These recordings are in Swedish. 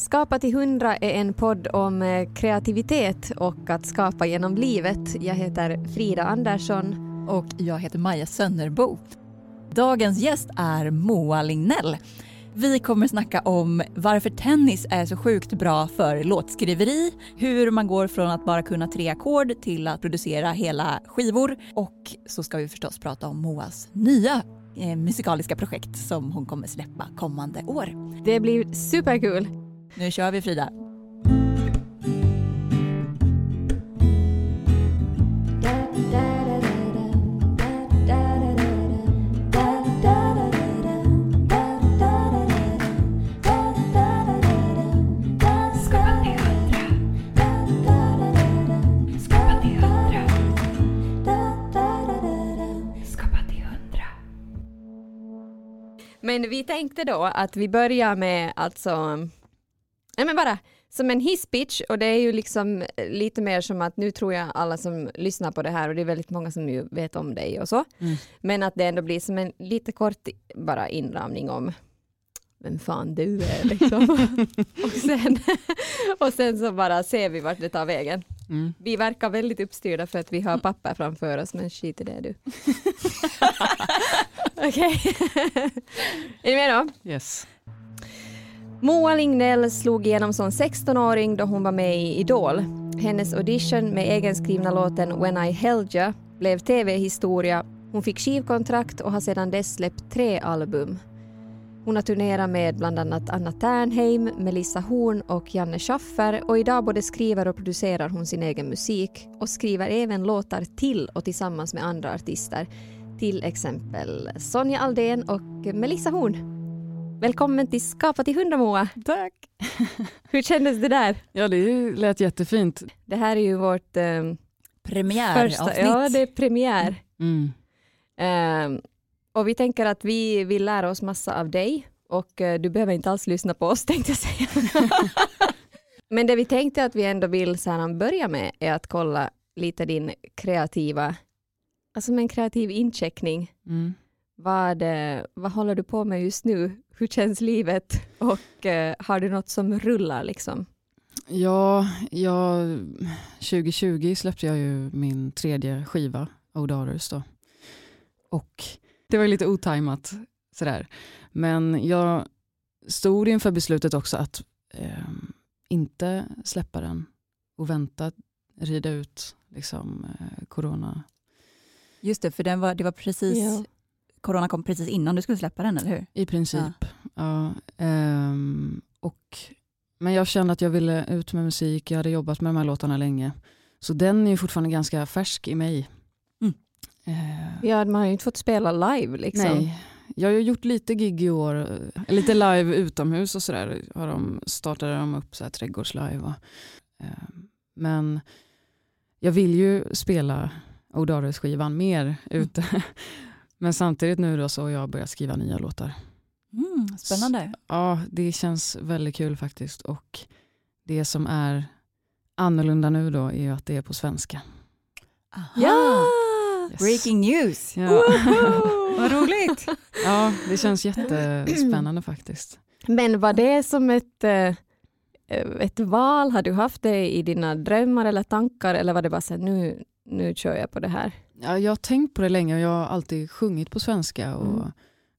Skapa till hundra är en podd om eh, kreativitet och att skapa genom livet. Jag heter Frida Andersson. Och jag heter Maja Sönnerbo. Dagens gäst är Moa Lignell. Vi kommer snacka om varför tennis är så sjukt bra för låtskriveri, hur man går från att bara kunna tre ackord till att producera hela skivor och så ska vi förstås prata om Moas nya eh, musikaliska projekt som hon kommer släppa kommande år. Det blir superkul. Nu kör vi Frida! Men vi tänkte då att vi börjar med alltså, nej men bara som en hisspitch och det är ju liksom lite mer som att nu tror jag alla som lyssnar på det här och det är väldigt många som ju vet om dig och så. Mm. Men att det ändå blir som en lite kort bara inramning om vem fan du är liksom. och, sen, och sen så bara ser vi vart det tar vägen. Mm. Vi verkar väldigt uppstyrda för att vi har papper framför oss men skit i det du. Okej. är ni med då? Yes. Moa Lignell slog igenom som 16-åring då hon var med i Idol. Hennes audition med egenskrivna låten When I Held You blev tv-historia. Hon fick skivkontrakt och har sedan dess släppt tre album. Hon har turnerat med bland annat Anna Ternheim, Melissa Horn och Janne Schaffer och idag både skriver och producerar hon sin egen musik och skriver även låtar till och tillsammans med andra artister. Till exempel Sonja Aldén och Melissa Horn. Välkommen till Skapa till hundra Moa. Tack. Hur kändes det där? Ja, det lät jättefint. Det här är ju vårt eh, premiäravsnitt. Ja, det är premiär. Mm. Eh, och vi tänker att vi vill lära oss massa av dig och eh, du behöver inte alls lyssna på oss tänkte jag säga. Men det vi tänkte att vi ändå vill så här, börja med är att kolla lite din kreativa, alltså med en kreativ incheckning. Mm. Vad, vad håller du på med just nu? Hur känns livet? Och eh, har du något som rullar liksom? Ja, ja, 2020 släppte jag ju min tredje skiva, Oh Daughters då. Och det var lite otajmat sådär. Men jag stod inför beslutet också att eh, inte släppa den och vänta, rida ut liksom, eh, corona. Just det, för den var, det var precis ja corona kom precis innan du skulle släppa den, eller hur? I princip. Ja. ja um, och, men jag kände att jag ville ut med musik, jag hade jobbat med de här låtarna länge. Så den är fortfarande ganska färsk i mig. Mm. Uh, ja, man har ju inte fått spela live. Liksom. Nej, jag har gjort lite gig i år, lite live utomhus och sådär. De startade de upp så här, trädgårdslive. Och, uh, men jag vill ju spela Odares-skivan mer mm. ute. Mm. Men samtidigt nu då så har jag börjat skriva nya låtar. Mm, spännande. Så, ja, det känns väldigt kul faktiskt. Och det som är annorlunda nu då är att det är på svenska. Aha. Ja! Yes. Breaking news! Ja. Vad roligt! Ja, det känns jättespännande faktiskt. Men var det som ett, eh, ett val? Har du haft det i dina drömmar eller tankar eller var det bara så här, nu, nu kör jag på det här? Ja, jag har tänkt på det länge och jag har alltid sjungit på svenska. Och, mm.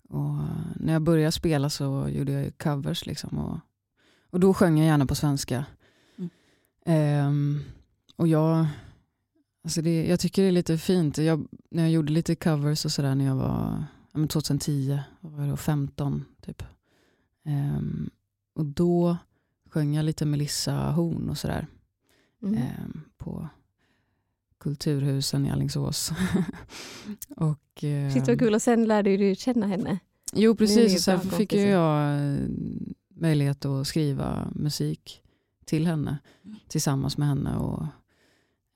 och när jag började spela så gjorde jag covers. Liksom och, och då sjöng jag gärna på svenska. Mm. Um, och jag, alltså det, jag tycker det är lite fint. Jag, när jag gjorde lite covers och sådär när jag var 2010, var jag 15 typ. Um, och då sjöng jag lite Melissa Horn och sådär. Mm. På Kulturhusen i Alingsås. och, eh, Shit vad kul och sen lärde du känna henne. Jo precis, och sen fick ju jag eh, möjlighet att skriva musik till henne tillsammans med henne. Och,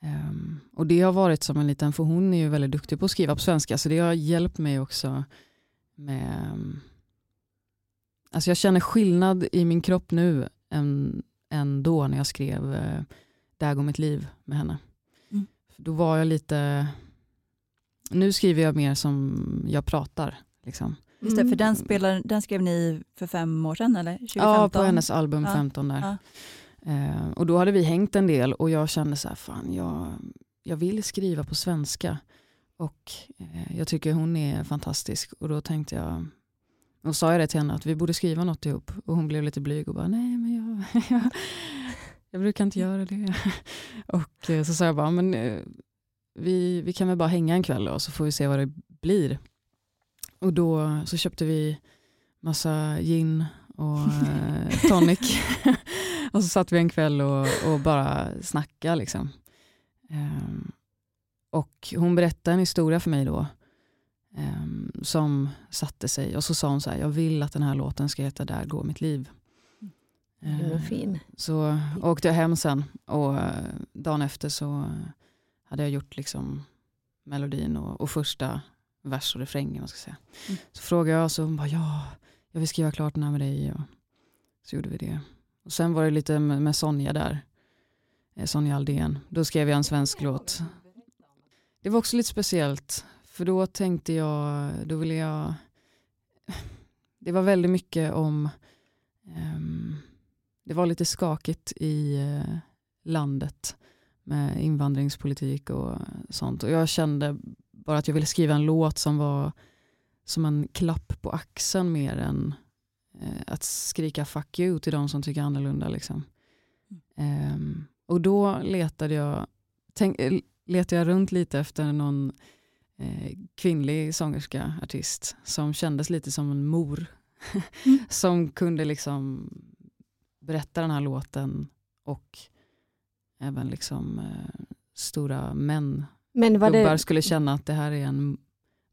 um, och det har varit som en liten, för hon är ju väldigt duktig på att skriva på svenska så det har hjälpt mig också med um, Alltså jag känner skillnad i min kropp nu än, än då när jag skrev uh, Där går mitt liv med henne. Då var jag lite, nu skriver jag mer som jag pratar. Liksom. Just det, för Mm. den, spelar, den skrev ni för fem år sedan eller? 2015? Ja, på hennes album Ja. 15 där. Ja. Eh, och då hade vi hängt en del och jag kände så här, fan jag, jag vill skriva på svenska. Och eh, jag tycker hon är fantastisk. Och då tänkte jag, och sa jag det till henne att vi borde skriva något ihop. Och hon blev lite blyg och bara, nej men jag, jag, jag brukar inte göra det. och eh, så sa jag bara, men eh, vi, vi kan väl bara hänga en kväll och så får vi se vad det blir. Och då så köpte vi massa gin och eh, tonic. och så satt vi en kväll och, och bara snackade. Liksom. Ehm, och hon berättade en historia för mig då ehm, som satte sig. Och så sa hon så här, jag vill att den här låten ska heta Där går mitt liv. Den Ehm, fin. så åkte jag hem sen och eh, dagen efter så hade jag gjort liksom melodin och, och första vers och refrängen. Vad ska säga. Mm. Så frågade jag så hon bara ja, jag vill skriva klart den här med dig. Och så gjorde vi det. Och sen var det lite med, Sonja där. Eh, Sonja Aldén. Då skrev jag en svensk låt. Det var också lite speciellt. För då tänkte jag, då ville jag... Det var väldigt mycket om... ehm, det var lite skakigt i eh, landet med invandringspolitik och sånt. Och jag kände bara att jag ville skriva en låt som var som en klapp på axeln mer än eh, att skrika fuck you till de som tycker annorlunda. Liksom. Ehm, och då letade jag, tänk, eh, letade jag runt lite efter någon eh, kvinnlig sångerska, artist, som kändes lite som en mor. Mm. som kunde liksom berätta den här låten och även liksom eh, stora män, Men var gubbar det, skulle känna att det här är en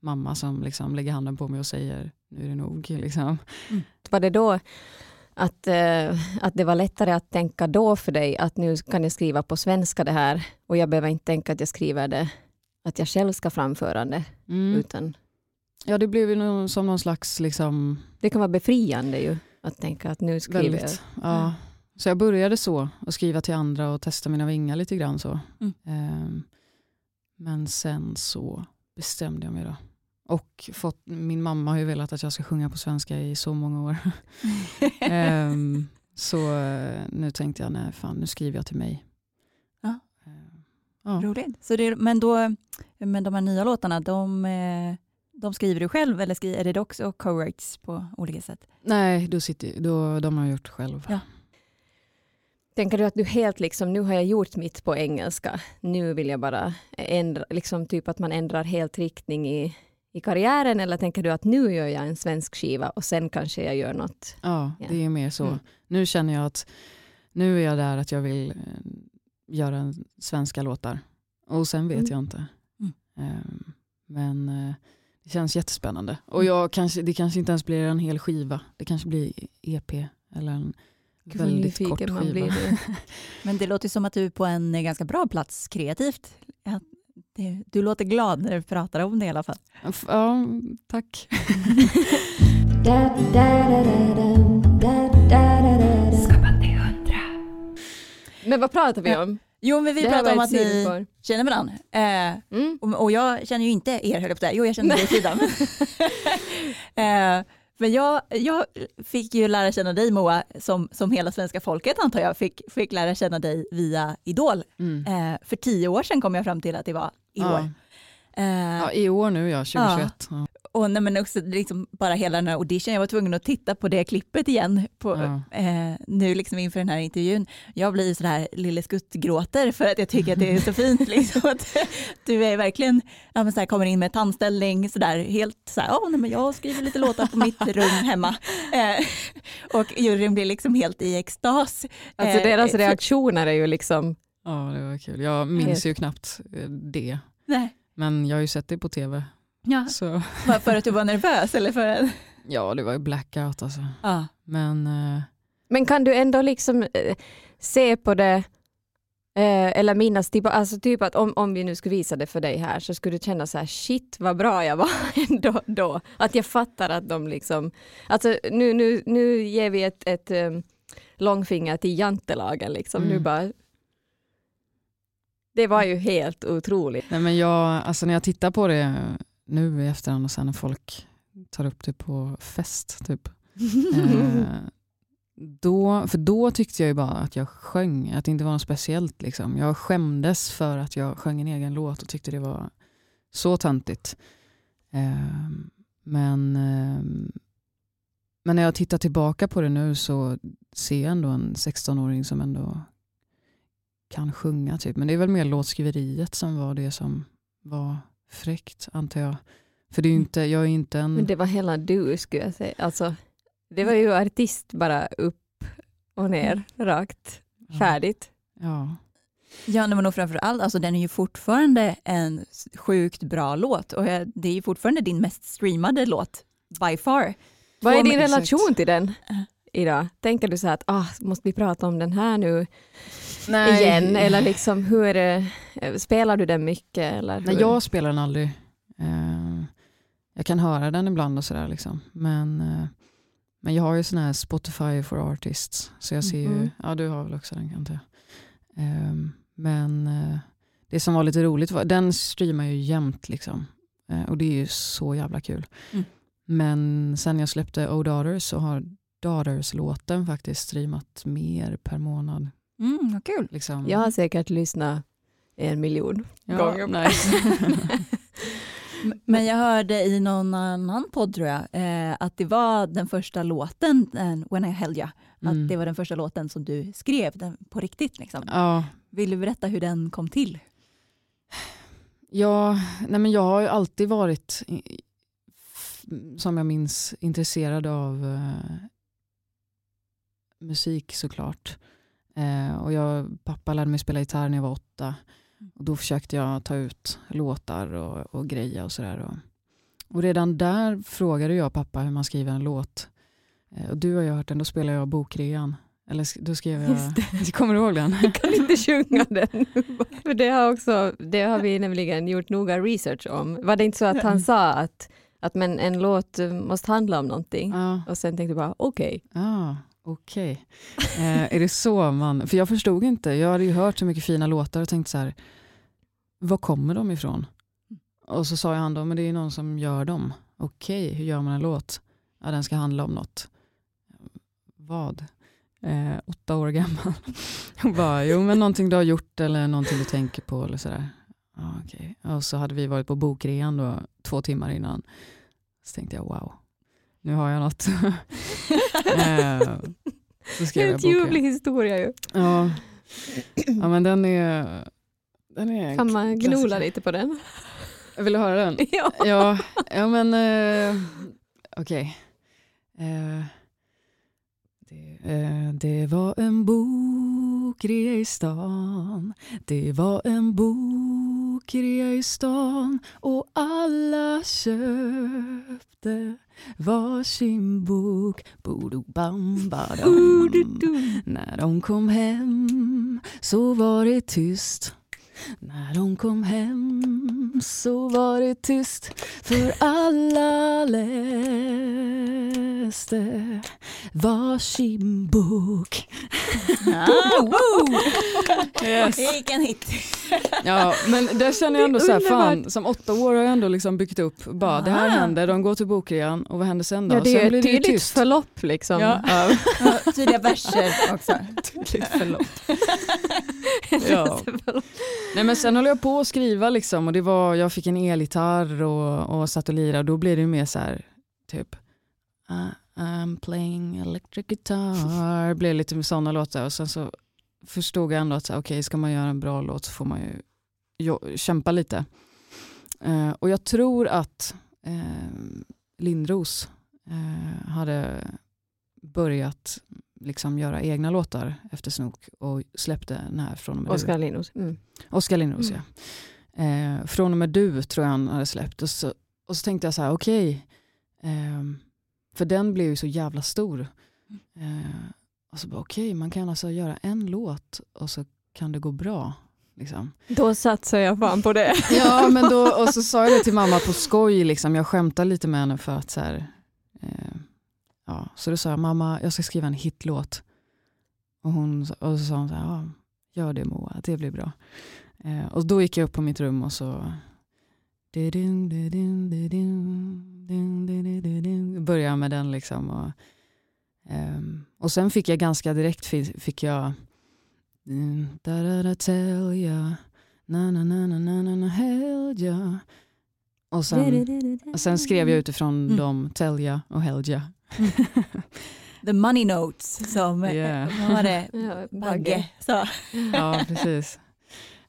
mamma som liksom lägger handen på mig och säger nu är det nog. Liksom. var det då att, eh, att det var lättare att tänka då för dig att nu kan jag skriva på svenska det här och jag behöver inte tänka att jag skriver det, att jag själv ska framföra det. Mm. Utan Ja det blev ju som någon slags liksom, det kan vara befriande ju att tänka att nu skriver jag. ja. Så jag började så och skriva till andra och testa mina vingar lite grann så. Mm. Ehm, men sen så bestämde jag mig då. Och fått, min mamma har ju velat att jag ska sjunga på svenska i så många år. Ehm, så eh, nu tänkte jag, nej fan nu skriver jag till mig. Ja. Ehm, ja. Roligt. Så det, men, då, men de här nya låtarna, de, eh, de skriver du själv eller skri, är det också co-writes på olika sätt? Nej, då sitter, då, de har jag gjort själv. Ja. Tänker du att du helt liksom, nu har jag gjort mitt på engelska, nu vill jag bara ändra, liksom typ att man ändrar helt riktning i, i karriären eller tänker du att nu gör jag en svensk skiva och sen kanske jag gör något? Ja, Ja. det är mer så. Mm. Nu känner jag att nu är jag där att jag vill eh, göra en svenska låtar. Och sen vet Mm. jag inte. Mm. Ehm, men eh, det känns jättespännande. Och Mm. jag kanske, det kanske inte ens blir en hel skiva. Det kanske blir EP eller en Gud, väldigt kort skiva. Men det låter som att du är på en ganska bra plats kreativt. Du låter glad när du pratar om det i alla fall. ja, tack. Men vad pratar vi om? Jo, men vi Det pratar om att ni sidospår. känner varandra. Eh, Mm. och, och jag känner ju inte er, höll jag på att. Jo, jag känner dig sidan. eh, men jag, jag fick ju lära känna dig Moa, som, som hela svenska folket antar jag fick, fick lära känna dig via Idol. Mm. Eh, för tio år sedan kom jag fram till att det var i Ja. år. Eh, Ja, I år nu ja, 2021. Ja. Och nej, men också liksom bara hela den här audition, jag var tvungen att titta på det klippet igen på, Ja. eh, nu liksom inför den här intervjun. Jag blir sådär lille skuttgråter för att jag tycker att det är så fint. Liksom, att du är verkligen, ja, men så här, kommer in med tandställning, sådär, helt såhär, ja, nej, men jag skriver lite låtar på mitt rum hemma. Eh, och juryn blir liksom helt i extas. Alltså Eh, deras reaktioner är ju liksom, ja, det var kul. Jag minns ju knappt eh, det. Nej. Men jag har ju sett det på tv. Ja, Så. för, för att du var nervös eller för att... Ja, det var ju blackout alltså. Ja. Men eh, men kan du ändå liksom eh, se på det eh, eller minnas, typ, alltså typ att om, om vi nu skulle visa det för dig här så skulle du känna så här shit vad bra jag var ändå då. Att jag fattar att de liksom, alltså nu, nu, nu ger vi ett, ett um, långfinger till jantelagen liksom. Nu Mm. bara, det var ju helt otroligt. Nej, men jag, alltså när jag tittar på det nu i efterhand och sen när folk tar upp det på fest. Typ. eh, då, för då tyckte jag ju bara att jag sjöng, att det inte var något speciellt. Liksom. Jag skämdes för att jag sjöng en egen låt och tyckte det var så töntigt. Eh, men, eh, men när jag tittar tillbaka på det nu så ser jag ändå en 16-åring som ändå kan sjunga. Typ. Men det är väl mer låtskriveriet som var det som var fräckt, antar jag. För det är Mm. inte, jag är inte en... Men det var hela du skulle jag säga. Alltså, det var ju artist bara upp och ner, rakt, färdigt. Ja. Ja, men nog framför allt, alltså, den är ju fortfarande en sjukt bra låt och eh, det är ju fortfarande din mest streamade låt by far. Vad är din relation till den. Idag? Tänker du så här att ah, måste vi prata om den här nu Nej, igen? Eller liksom, hur eh, spelar du den mycket? Eller hur? Nej, jag spelar den aldrig. Eh, jag kan höra den ibland och sådär. Liksom. Men, eh, men jag har ju sån här Spotify for artists. Så jag ser ju, Mhm. ja du har väl också den kan jag eh, Men det som var lite roligt var, den streamar ju jämt liksom. Och det är ju så jävla kul. Mm. Men sen jag släppte Oh Daughters så har Daughters-låten faktiskt streamat mer per månad. Mm, vad kul. Liksom. jag har säkert lyssnat en miljon ja, gånger. nice. Men jag hörde i någon annan podd tror jag, eh, att det var den första låten, eh, When I Held Ya, Mm. att det var den första låten som du skrev den, på riktigt. Liksom. ja. Vill du berätta hur den kom till? Ja, nej men jag har ju alltid varit, som jag minns, intresserad av eh, musik såklart. Eh, och jag, pappa lärde mig spela gitarr när jag var åtta. Och då försökte jag ta ut låtar och, och greja och sådär. Och, och redan där frågade jag pappa hur man skriver en låt. Eh, och du har ju hört den, då spelade jag bokrean. Eller då skrev jag, kommer du ihåg den? Jag kan inte sjunga den. För det har, också, det har vi nämligen gjort noga research om. Var det inte så att han sa att, att men en låt måste handla om någonting? Ja. Och sen tänkte jag bara okej. Ah, Okej. Eh, är det så man... För jag förstod inte. Jag hade ju hört så mycket fina låtar och tänkt så här, var kommer de ifrån? Och så sa jag han då, men det är någon som gör dem. Okej, hur gör man en låt? Ja, den ska handla om något. Vad? Eh, åtta år gammal. Jag bara, jo men någonting du har gjort eller någonting du tänker på eller sådär. Ja, okay. Och så hade vi varit på bokrean då två timmar innan. Så tänkte jag, wow, nu har jag något. eh, så skrev boken. ljuvlig historia ju. Ja. ja, men den är... Den är Kan man klassiker. gnola lite på den? Vill du höra den? ja. Ja, ja men eh, okej. Eh, det, eh, det var en bokrea i stan Det var en bokrea i stan och alla köpte varsin bok. Bodobam badam När de kom hem så var det tyst när de kom hem så var det tyst för alla läste varsin bok. Ah, woo! Yes. Vilken hit! Ja, men där känner jag ändå så här, fan, som åtta år har jag ändå liksom byggt upp, bara det här Aha. händer, de går till bokrean och vad händer sen då? Ja, det är ett tydligt tyst. förlopp liksom. Ja. Ja, Tydliga verser också. Tydligt förlopp. Ja. Nej men sen höll jag på att skriva liksom och det var, jag fick en elgitarr och, och satt och lirade och då blev det ju mer så här typ uh, I'm playing electric guitar, blev lite med sådana låtar och sen så förstod jag ändå att okej okay, okej ska man göra en bra låt så får man ju jo, kämpa lite. Uh, och jag tror att uh, Lindros uh, hade börjat liksom göra egna låtar efter Snook och släppte den här från och med Oskar Linus. Mm. Oskar Lindros Mm. ja. Eh, från och med du tror jag han hade släppt. Och så, och så tänkte jag så här, okej. ehm, för den blev ju så jävla stor. Eh, och så bara okej, man kan alltså göra en låt och så kan det gå bra. Liksom. Då satsar jag fan på det. Ja, men då, och så sa jag det till mamma på skoj, liksom. jag skämtade lite med henne för att så här, eh, ja. Så då sa jag, mamma jag ska skriva en hitlåt. Och, hon, och så sa hon så här, ja, gör det Moa, det blir bra. Eh, och då gick jag upp på mitt rum och så. Börjar med den liksom. Och, ehm, och sen fick jag ganska direkt fi- fick jag da da da tell ya na na na na na na na held ya och sen, och sen skrev jag utifrån Mm. dem tell ya och held ya. The money notes som Yeah. vad var det? Bagge sa. Ja, precis.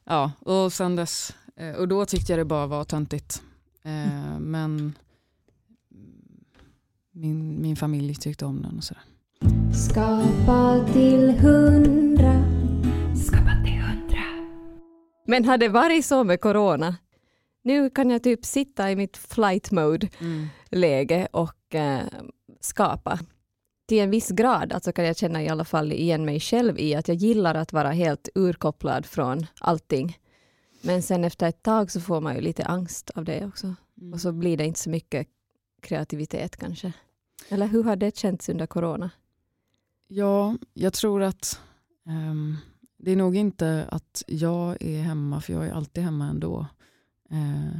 Ja, och sen dess, eh, och då tyckte jag det bara var töntigt. Eh, Men min, min familj tyckte om den och sådär. Skapa till hundra. Skapa till hundra. Men har det varit så med corona? Nu kan jag typ sitta i mitt flight mode läge och eh, skapa. Till en viss grad alltså kan jag känna i alla fall igen mig själv i att jag gillar att vara helt urkopplad från allting. Men sen efter ett tag så får man ju lite angst av det också. Och så blir det inte så mycket kreativitet kanske. Eller hur har det känts under corona? Ja, jag tror att ehm, det är nog inte att jag är hemma, för jag är alltid hemma ändå. Eh,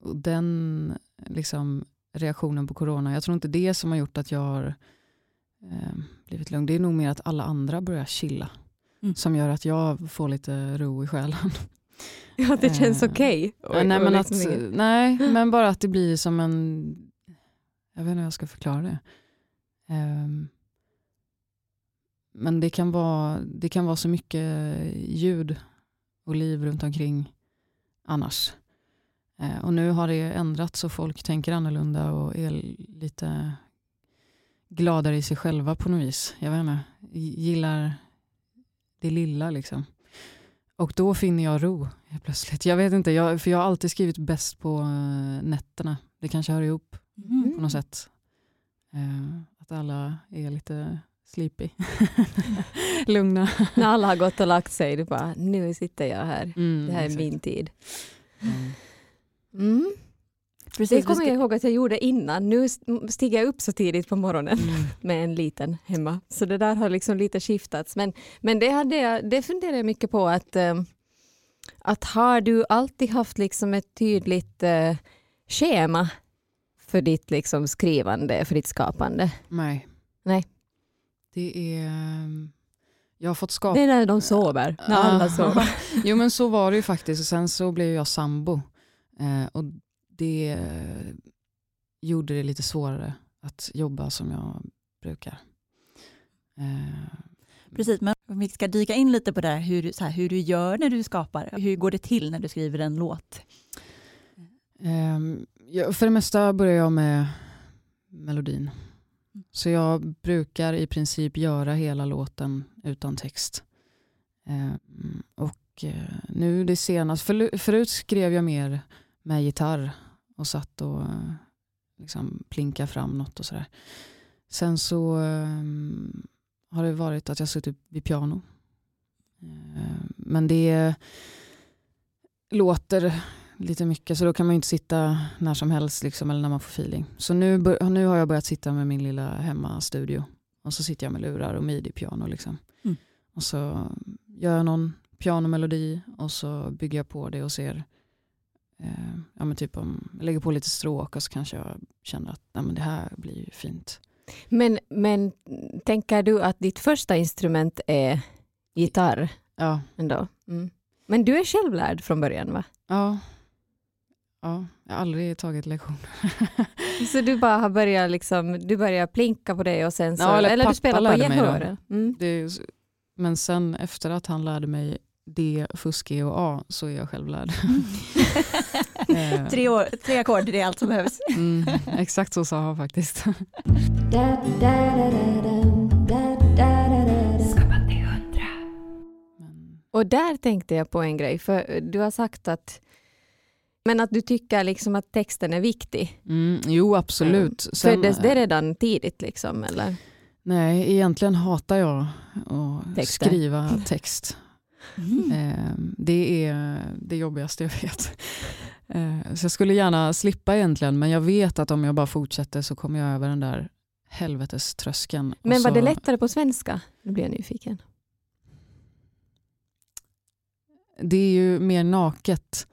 och den liksom, reaktionen på corona, jag tror inte det som har gjort att jag har ehm, blivit lugn. Det är nog mer att alla andra börjar chilla. Mm. Som gör att jag får lite ro i själen. Ja, det känns Eh, okej. Ja, nej, men att, inget- nej, men bara att det blir som en... Jag vet inte hur jag ska förklara det. Ehm, men det kan, vara, det kan vara så mycket ljud och liv runt omkring annars. Eh, och nu har det ändrats så folk tänker annorlunda och är lite gladare i sig själva på något vis. Jag vet inte, gillar det lilla liksom. Och då finner jag ro helt plötsligt. Jag vet inte, jag, för jag har alltid skrivit bäst på eh, nätterna. Det kanske hör ihop Mm. på något sätt. Eh, att alla är lite sleepy. Lugna. När alla har gått och lagt sig, du bara, nu sitter jag här. Mm, Det här är exakt. min tid. Mm. Mm. Det Precis, vi kommer jag ihåg att jag gjorde innan. Nu st- stiger jag upp så tidigt på morgonen Mm. med en liten hemma. Så det där har liksom lite skiftats. Men, men det, hade jag, det funderar jag mycket på att, eh, att har du alltid haft liksom ett tydligt eh, schema för ditt liksom skrivande, för ditt skapande? Nej. Nej. Det är... ehm, Jag har fått skapa... Det är när de sover, när alla sover. jo men så var det ju faktiskt. Och sen så blev jag sambo. Eh, och det eh, gjorde det lite svårare att jobba som jag brukar. Eh, precis, men om vi ska dyka in lite på det här hur, så här, hur du gör när du skapar. Hur går det till när du skriver en låt? Ehm, ja, för det mesta börjar jag med melodin. Så jag brukar i princip göra hela låten utan text. Ehm, och eh, nu det senaste, för, förut skrev jag mer med gitarr och satt och eh, liksom plinka fram något och sådär. Sen så ehm, har det varit att jag suttit vid piano. Ehm, men det låter lite mycket så då kan man ju inte sitta när som helst liksom, eller när man får feeling. Så nu, nu har jag börjat sitta med min lilla hemmastudio och så sitter jag med lurar och midi-piano. Liksom. Mm. Och så gör jag någon pianomelodi och så bygger jag på det och ser eh, ja, men typ om jag lägger på lite stråk och så kanske jag känner att ja, men det här blir fint. Men, men tänker du att ditt första instrument är gitarr Ja, ändå? Mm. Men du är självlärd från början va? ja. ja jag har aldrig tagit lektion. Så du bara har börjat liksom, du börjar plinka på det och sen så, Ja, eller eller, du spelar på gehör? Mm. Men sen efter att han lärde mig D, fusk, G och A så är jag självlärd. Eh, tre, år, tre ackord, det är allt som behövs. mm, exakt så sa han faktiskt. Och där tänkte jag på en grej, för du har sagt att men att du tycker liksom att texten är viktig. mm, jo, absolut. Sen, Föddes det redan tidigt liksom? Eller? Nej, egentligen hatar jag att Texter. skriva text. Mm. Eh, det är det jobbigaste jag vet. Eh, så jag skulle gärna slippa egentligen, men jag vet att om jag bara fortsätter så kommer jag över den där helveteströskeln. Men var så, det lättare på svenska? Nu blir jag nyfiken. Det är ju mer naket.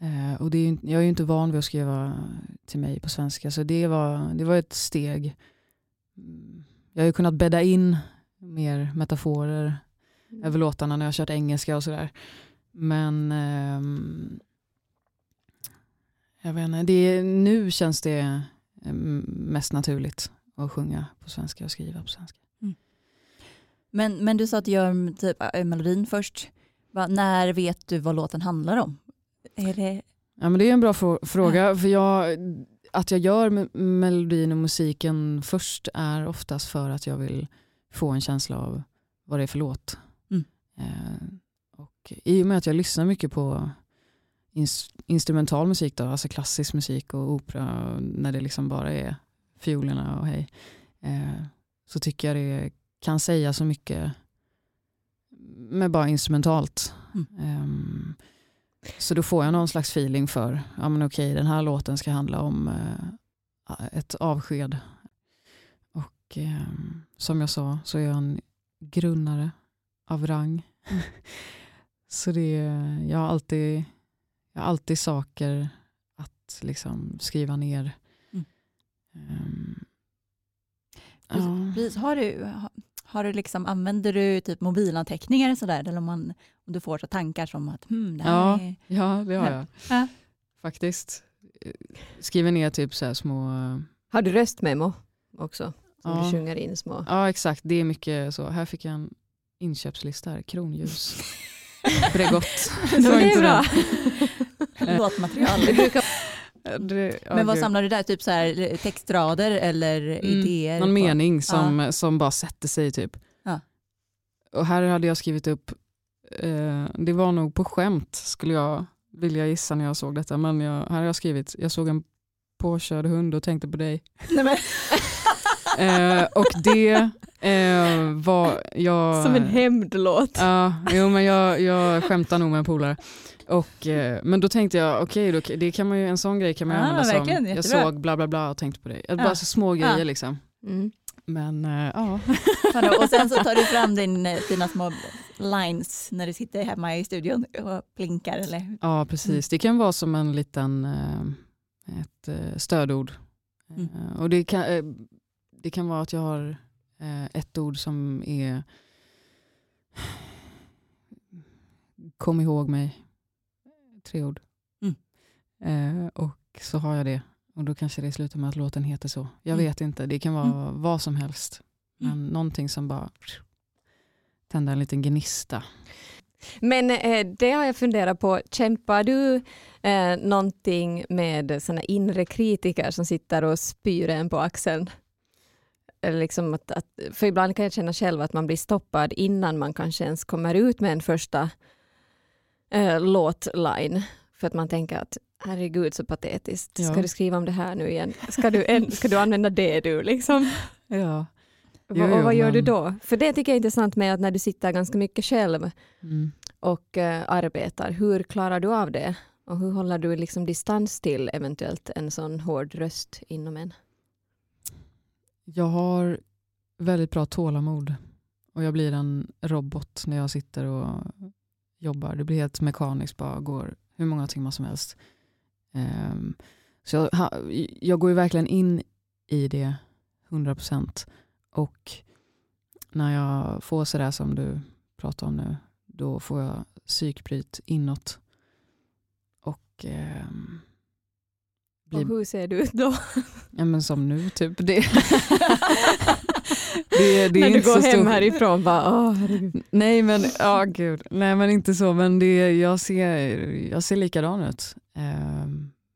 Eh, och det är, jag är ju inte van vid att skriva till mig på svenska så det var, det var ett steg. Mm, jag har ju kunnat bädda in mer metaforer mm. över låtarna när jag kört engelska och sådär. Men eh, jag vet inte, det, nu känns det mm, mest naturligt att sjunga på svenska och skriva på svenska. Mm. Men, men du sa att du gör typ, melodin först. Va, när vet du vad låten handlar om? Är det... Ja, men det är en bra fråga. Ja. För jag, att jag gör melodin och musiken först är oftast för att jag vill få en känsla av vad det är för låt. Eh, och I och med att jag lyssnar mycket på ins instrumental musik, då, alltså klassisk musik och opera, när det liksom bara är fiolerna och hej, eh, så tycker jag det kan säga så mycket med bara instrumentalt. Mm. Um, så då får jag någon slags feeling för, ja men okej den här låten ska handla om uh, ett avsked. Och um, som jag sa så är jag en grunnare av rang. Så det, jag, har alltid, jag har alltid saker att liksom skriva ner. Mm. Um, Precis. Har du, har du liksom, använder du typ mobilanteckningar sådär? Eller om, man, om du får så tankar som att hmm, det här ja, är... Ja, det har jag. Ja. Faktiskt. Skriver ner typ så små... Har du röstmemo också? Som ja. du sjunger in små? Ja, exakt. Det är mycket så. Här fick jag en inköpslista här. Kronljus. Bregott. det var inte bra. Låtmaterial. Det, ja, men vad gud. samlar du där? Typ så här, textrader eller mm, idéer? Någon på? mening som, ja. som bara sätter sig typ. Ja. Och här hade jag skrivit upp, eh, det var nog på skämt skulle jag vilja gissa när jag såg detta, men jag, här har jag skrivit, jag såg en påkörd hund och tänkte på dig. Nej, eh, och det eh, var jag... Som en hämndlåt. Ja, jo, men jag, jag skämtar nog med en polare. Och, eh, men då tänkte jag, okej, okay, det kan man ju, en sån grej kan man ah, använda som, jättebra. jag såg bla bla bla och tänkte på det. Ja. Bara så små grejer ja. liksom. Mm. Men äh, ja. och sen så tar du fram din, eh, dina små lines när du sitter hemma i studion och plinkar eller? Ja precis, det kan vara som en liten ett stödord. Mm. Och det kan, det kan vara att jag har ett ord som är kom ihåg mig tre ord. Mm. Eh, och så har jag det. Och då kanske det slutar med att låten heter så. Jag mm. vet inte, det kan vara mm. vad som helst. Men mm. någonting som bara tänder en liten gnista. Men eh, det har jag funderat på, kämpar du eh, någonting med såna inre kritiker som sitter och spyr en på axeln? Liksom att, att, för ibland kan jag känna själv att man blir stoppad innan man kanske ens kommer ut med en första äh, låtline. För att man tänker att herregud så patetiskt, ja. ska du skriva om det här nu igen? Ska du, en, ska du använda det du liksom? Ja. Jo, jo, och vad gör men... du då? För det tycker jag är intressant med att när du sitter ganska mycket själv mm. och uh, arbetar, hur klarar du av det? Och hur håller du liksom distans till eventuellt en sån hård röst inom en? Jag har väldigt bra tålamod och jag blir en robot när jag sitter och jobbar. Det blir helt mekaniskt, bara går hur många timmar som helst. Um, så jag, jag går ju verkligen in i det 100% och när jag får sådär som du pratar om nu, då får jag psykbryt inåt. Och, um, blir... och hur ser du ut då? Ja, men som nu, typ. Det, det, det När du går hem stor... härifrån bara, åh Nej men, oh, gud. Nej men inte så, men det, jag, ser, jag ser likadan ut. Uh,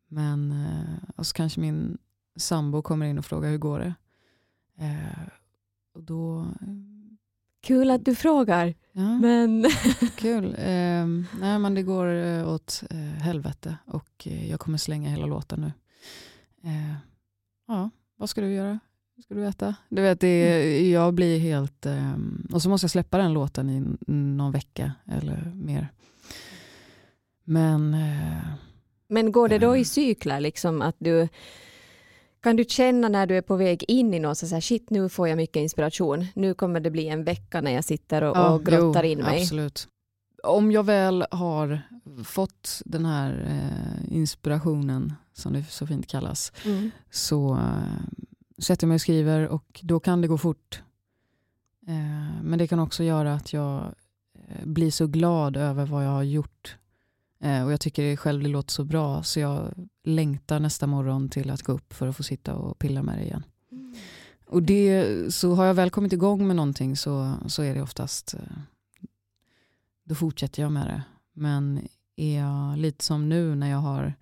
men, uh, och så kanske min sambo kommer in och frågar hur går det? Uh, och då... Kul att du frågar. Ja, men... Kul. Uh, nej men det går uh, åt uh, helvete och jag kommer slänga hela låten nu. Ja, vad ska du göra? ska du veta. Du vet, det, jag blir helt... Um, och så måste jag släppa den låten i någon vecka eller mer. Men... Uh, Men går det då i cykler? Liksom, att du, kan du känna när du är på väg in i något, så här, shit nu får jag mycket inspiration. Nu kommer det bli en vecka när jag sitter och, ja, och grottar jo, in mig. Absolut. om jag väl har fått den här eh, inspirationen, som det så fint kallas, Mm. så eh, sätter jag mig och skriver och då kan det gå fort. Eh, men det kan också göra att jag eh, blir så glad över vad jag har gjort. Och jag tycker själv det låter så bra så jag längtar nästa morgon till att gå upp för att få sitta och pilla med det igen. Och det, så har jag väl kommit igång med någonting så, så är det oftast, då fortsätter jag med det. Men är jag lite som nu när jag har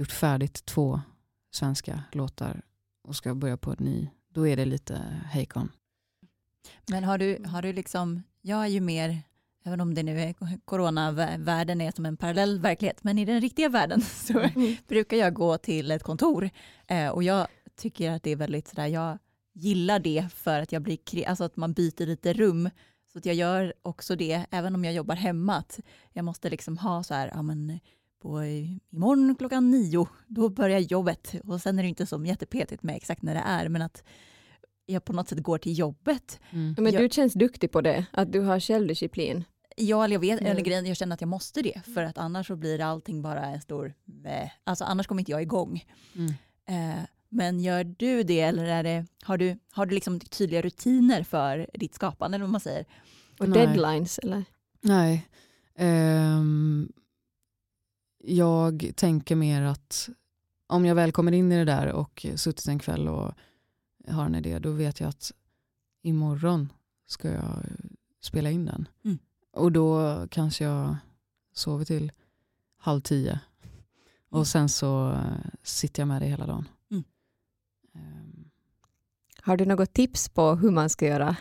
gjort färdigt två svenska låtar och ska börja på en ny, då är det lite hejkon. Men har du, har du liksom, jag är ju mer, även om det nu är coronavärlden är som en parallell verklighet, men i den riktiga världen så Mm. brukar jag gå till ett kontor eh, och jag tycker att det är väldigt sådär, jag gillar det för att jag blir, alltså att man byter lite rum. Så att jag gör också det, även om jag jobbar hemma, att jag måste liksom ha så här, ja men på imorgon klockan nio, då börjar jobbet. Och sen är det inte så jättepetigt med exakt när det är, men att jag på något sätt går till jobbet. Mm. Men Jag- du känns duktig på det, att du har självdisciplin. Ja, eller jag vet, Mm. eller grejen, jag känner att jag måste det, för att annars så blir allting bara en stor, meh. alltså annars kommer inte jag igång. Mm. Eh, men gör du det eller är det, har du, har du liksom tydliga rutiner för ditt skapande eller vad man säger? Och Nej. deadlines eller? Nej. Ehm, jag tänker mer att om jag väl kommer in i det där och suttit en kväll och har en idé, då vet jag att imorgon ska jag spela in den. Mm. Och då kanske jag sover till halv tio. Mm. Och sen så sitter jag med det hela dagen. Mm. Ehm, Har du något tips på hur man ska göra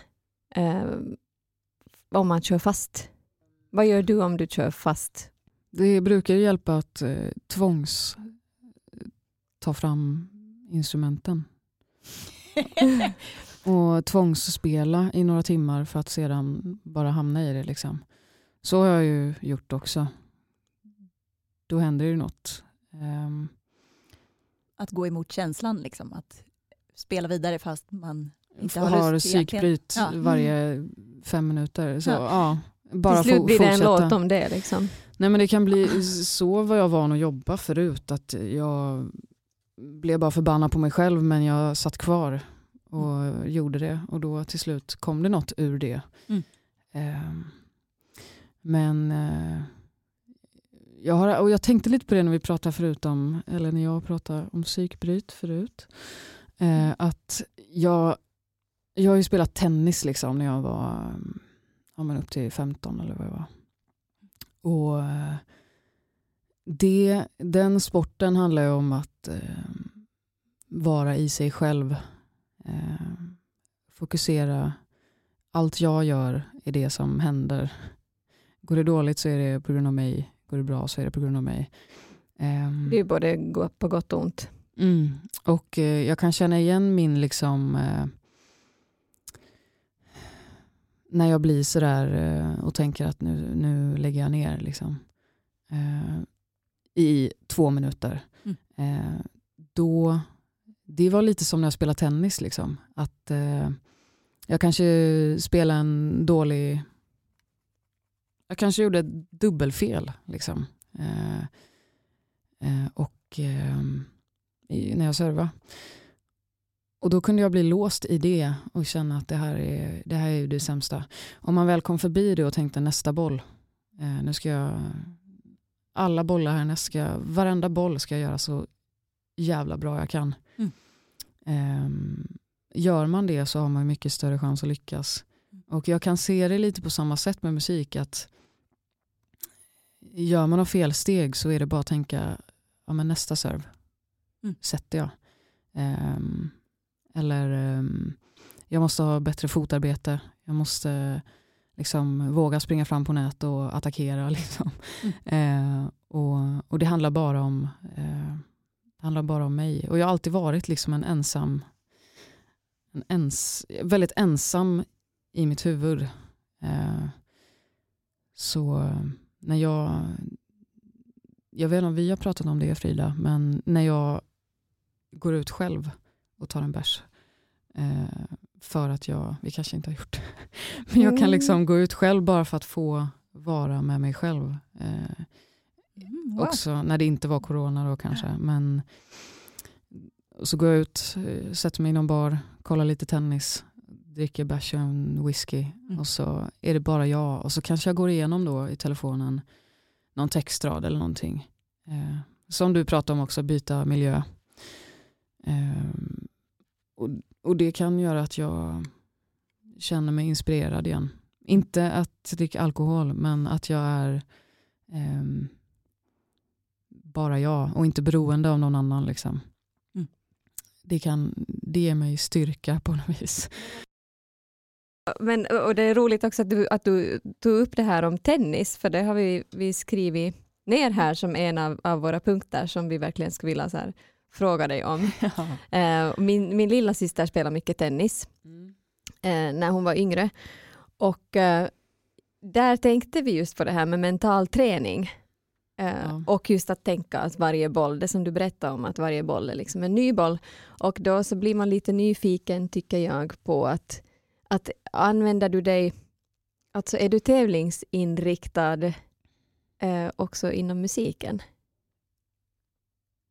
eh, om man kör fast? Vad gör du om du kör fast? Det brukar ju hjälpa att eh, tvångs ta fram instrumenten. och tvångsspela i några timmar för att sedan bara hamna i det. Liksom. Så har jag ju gjort också. Då händer det ju något. Ehm, Att gå emot känslan, liksom, att spela vidare fast man inte har har lust egentligen. psykbryt Ja. Mm. varje fem minuter. Så, Ja. ja. bara Till slut blir det en låt om det. Liksom. Nej men det kan bli, så var jag van att jobba förut. Att jag blev bara förbannad på mig själv men jag satt kvar och gjorde det. Och då till slut kom det något ur det. Mm. Ehm, men eh, jag, har, och jag tänkte lite på det när vi pratade förut om, eller när jag pratade om psykbryt förut. Eh, att jag, jag har ju spelat tennis liksom när jag var ja, men upp till 15 eller vad jag var. Och eh, det, den sporten handlar ju om att eh, vara i sig själv. Eh, fokusera. Allt jag gör är det som händer. Går det dåligt så är det på grund av mig. Går det bra så är det på grund av mig. Ehm, Det är både på gott och ont. Mm. Och eh, jag kan känna igen min liksom eh, när jag blir sådär eh, och tänker att nu, nu lägger jag ner liksom. Eh, i två minuter. Mm. Eh, då, det var lite som när jag spelade tennis. Liksom. Att eh, jag kanske spelade en dålig... Jag kanske gjorde ett dubbelfel. Liksom. Eh, eh, och när jag servade. Och då kunde jag bli låst i det och känna att det här är det, här är det sämsta. Om man väl kom förbi det och tänkte nästa boll. Eh, nu ska jag, alla bollar här, ska, varenda boll ska jag göra så jävla bra jag kan. Mm. Ehm, gör man det så har man mycket större chans att lyckas. Och jag kan se det lite på samma sätt med musik. att Gör man några felsteg så är det bara att tänka ja, men nästa serv Mm. sätter jag. Ehm, eller ehm, jag måste ha bättre fotarbete. Jag måste liksom våga springa fram på nät och attackera. Liksom. Eh, och, och det handlar bara om eh, det handlar bara om mig. Och jag har alltid varit liksom en ensam en ens, väldigt ensam i mitt huvud. Eh, så när jag jag vet inte om vi har pratat om det Frida, men när jag går ut själv och tar en bärs för att jag, vi kanske inte har gjort det, men jag kan Mm. liksom gå ut själv bara för att få vara med mig själv. Eh, Mm, wow. också när det inte var corona då kanske. Men så går jag ut, eh, sätter mig i någon bar, kollar lite tennis, dricker bärs och en whisky Mm. och så är det bara jag. Och så kanske jag går igenom då i telefonen någon textrad eller någonting. Eh, som du pratade om också, byta miljö. Eh, och, och det kan göra att jag känner mig inspirerad igen. Inte att dricka alkohol, men att jag är ehm, bara jag och inte beroende av någon annan. Liksom. Mm. Det, kan, det ger mig styrka på något vis. Men, och det är roligt också att du, att du tog upp det här om tennis, för det har vi, vi skrivit ner här som en av, av våra punkter som vi verkligen skulle vilja så här, fråga dig om. Eh, min, min lilla syster spelar mycket tennis eh, när hon var yngre. Och eh, där tänkte vi just på det här med mental träning. Ja. Och just att tänka att varje boll, det som du berättade om, att varje boll är liksom en ny boll. Och då så blir man lite nyfiken, tycker jag, på att, att använder du dig, alltså är du tävlingsinriktad eh, också inom musiken?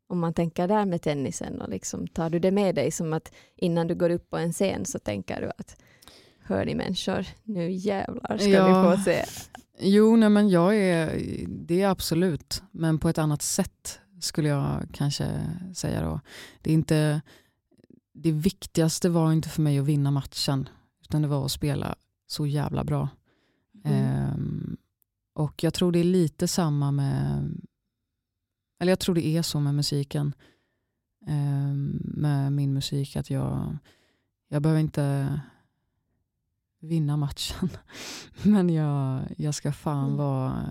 Om man tänker där med tennisen, och liksom, tar du det med dig som att innan du går upp på en scen så tänker du att hör ni människor, nu jävlar ska Ja. ni få se. Jo, nej, men jag är, det är absolut, men på ett annat sätt skulle jag kanske säga då. Det, är inte, det viktigaste var inte för mig att vinna matchen, utan det var att spela så jävla bra. Mm. Ehm, och jag tror det är lite samma med, eller jag tror det är så med musiken. Ehm, med min musik, att jag, jag behöver inte vinna matchen. Men jag, jag ska fan Mm. vara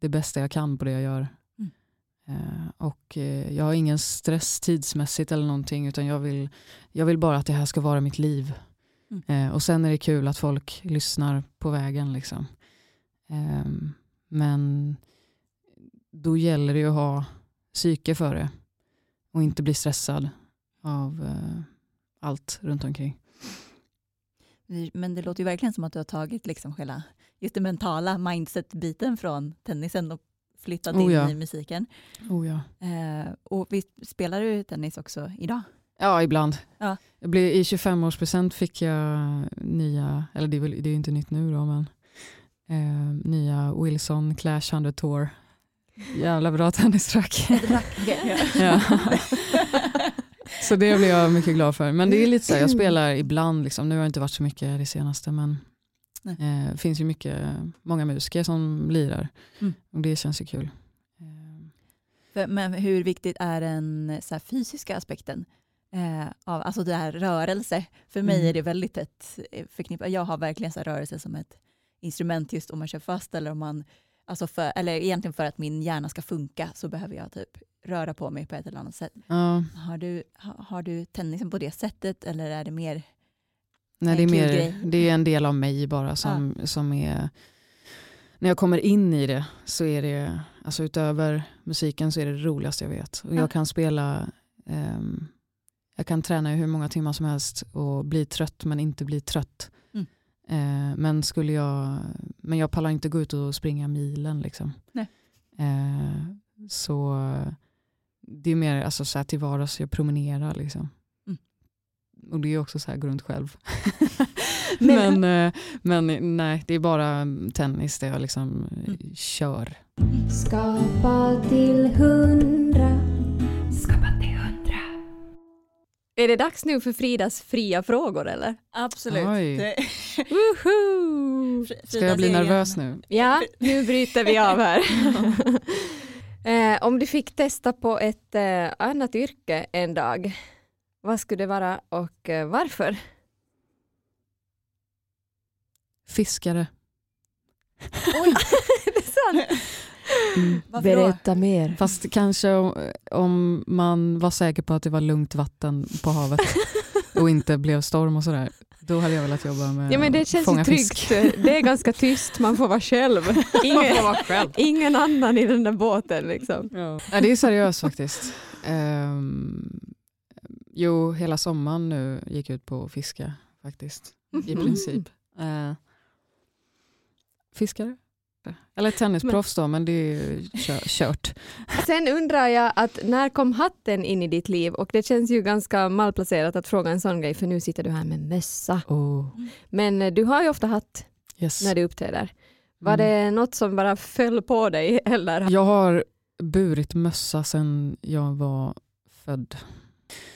det bästa jag kan på det jag gör. Mm. Eh, och eh, jag har ingen stress tidsmässigt eller någonting utan jag vill, jag vill bara att det här ska vara mitt liv. Mm. Eh, och sen är det kul att folk lyssnar på vägen. Liksom. Ehm, men då gäller det ju att ha psyke för det och inte bli stressad av eh, allt runt omkring. Men det låter ju verkligen som att du har tagit liksom hela just den mentala mindset-biten från tennisen och flyttat Oh in ja. i musiken. Oh ja. Eh, och vi spelar du tennis också idag? Ja, ibland. Ja. Jag blev, I 25-årspresent fick jag nya, eller det är, väl, det är ju inte nytt nu då, men eh, nya Wilson Clash 100 Tour. Jävla bra tennistrack. ja. Så det blev jag mycket glad för. Men det är lite så här, jag spelar ibland, liksom. nu har det inte varit så mycket det senaste, men eh, det finns ju mycket, många musiker som lirar. Mm. Och det känns ju kul. Eh, Men hur viktigt är den så här, fysiska aspekten? Eh, av, alltså det här rörelse. För mig Mm. är det väldigt tätt eh, förknippat. Jag har verkligen så rörelse som ett instrument just om man kör fast eller om man, alltså för, eller egentligen för att min hjärna ska funka så behöver jag typ röra på mig på ett eller annat sätt. ja. Har du, ha- har du tennisen på det sättet eller är det mer? Nej, det är, mer, det är en del av mig bara som, som är... När jag kommer in i det så är det, alltså utöver musiken så är det det roligaste jag vet. Och Ja. jag kan spela, ehm, jag kan träna i hur många timmar som helst och bli trött men inte bli trött. Mm. Eh, men, skulle jag, men jag pallar inte gå ut och springa milen. Liksom. Nej. Eh, så det är mer alltså, så här till vardags, jag promenerar. Liksom. Mm. Och det är också så här, gå runt själv. Men- men, eh, men nej, det är bara tennis där jag liksom Mm. kör. Skapa till hundra. Skapa till hundra. Är det dags nu för Fridas fria frågor eller? Absolut. Oj. Det- Woho! Ska jag bli nervös nu? Ja, nu bryter vi av här. eh, om du fick testa på ett eh, annat yrke en dag, vad skulle det vara och eh, varför? Fiskare. Oj, det är sant. Mm. Berätta mer. Fast kanske om, om man var säker på att det var lugnt vatten på havet och inte blev storm och sådär. Då hade jag velat jobba med Ja men det känns ju tryggt. Det är ganska tyst, man får vara själv. Ingen, ingen annan i den där båten liksom. Ja. Nej, det är seriöst faktiskt. Ehm, jo, hela sommaren nu gick ut på att fiska faktiskt. I Mhm. princip. Eh, fiskare. Kanske. Eller tennisproffs då, men det är ju kö- kört. Sen undrar jag att när kom hatten in i ditt liv? Och det känns ju ganska malplacerat att fråga en sån grej för nu sitter du här med mössa. Oh, Men eh, du har ju ofta hatt yes. när du uppträder. Var Mm. det något som bara föll på dig eller? Jag har burit mössa sedan jag var född.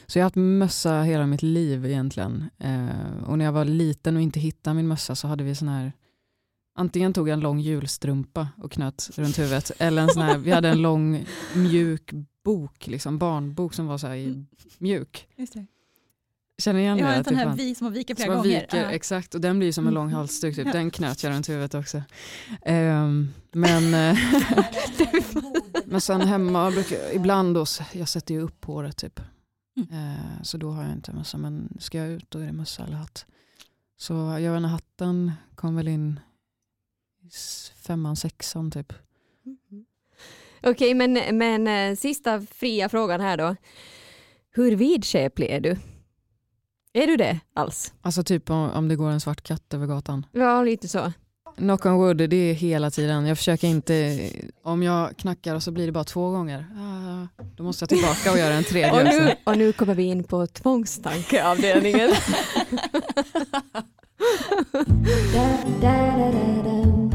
Så jag har haft mössa hela mitt liv egentligen. Eh, och när jag var liten och inte hittade min mössa så hade vi sån här Antingen tog jag en lång julstrumpa och knöt runt huvudet eller en sån här, vi hade en lång mjuk bok, liksom, barnbok som var så här i mjuk. Just det. Känner ni igen Jag det? har en Att sån här fanns- vi som har viker flera man gånger. viker, Ja. Exakt, och den blir som en lång Mm. halsduk. Typ. Den knöt jag runt huvudet också. Ehm, men, eh, men sen hemma, brukar, jag- ibland då, jag sätter ju upp håret typ. Mm. Eh, så då har jag inte mössa. Men ska jag ut då är det mössa eller hatt. Så jag vet inte, hatten kom väl in femman, sexan typ. Mhm. Okej, men, men eh, sista fria frågan här då. Hur vidskeplig är du? Är du det alls? Alltså typ om, om det går en svart katt över gatan. Ja, lite så. Knock on wood, det är hela tiden. Jag försöker inte, om jag knackar och så blir det bara två gånger. Ah, då måste jag tillbaka och göra en tredje. Och nu, och nu kommer vi in på tvångstankeavdelningen.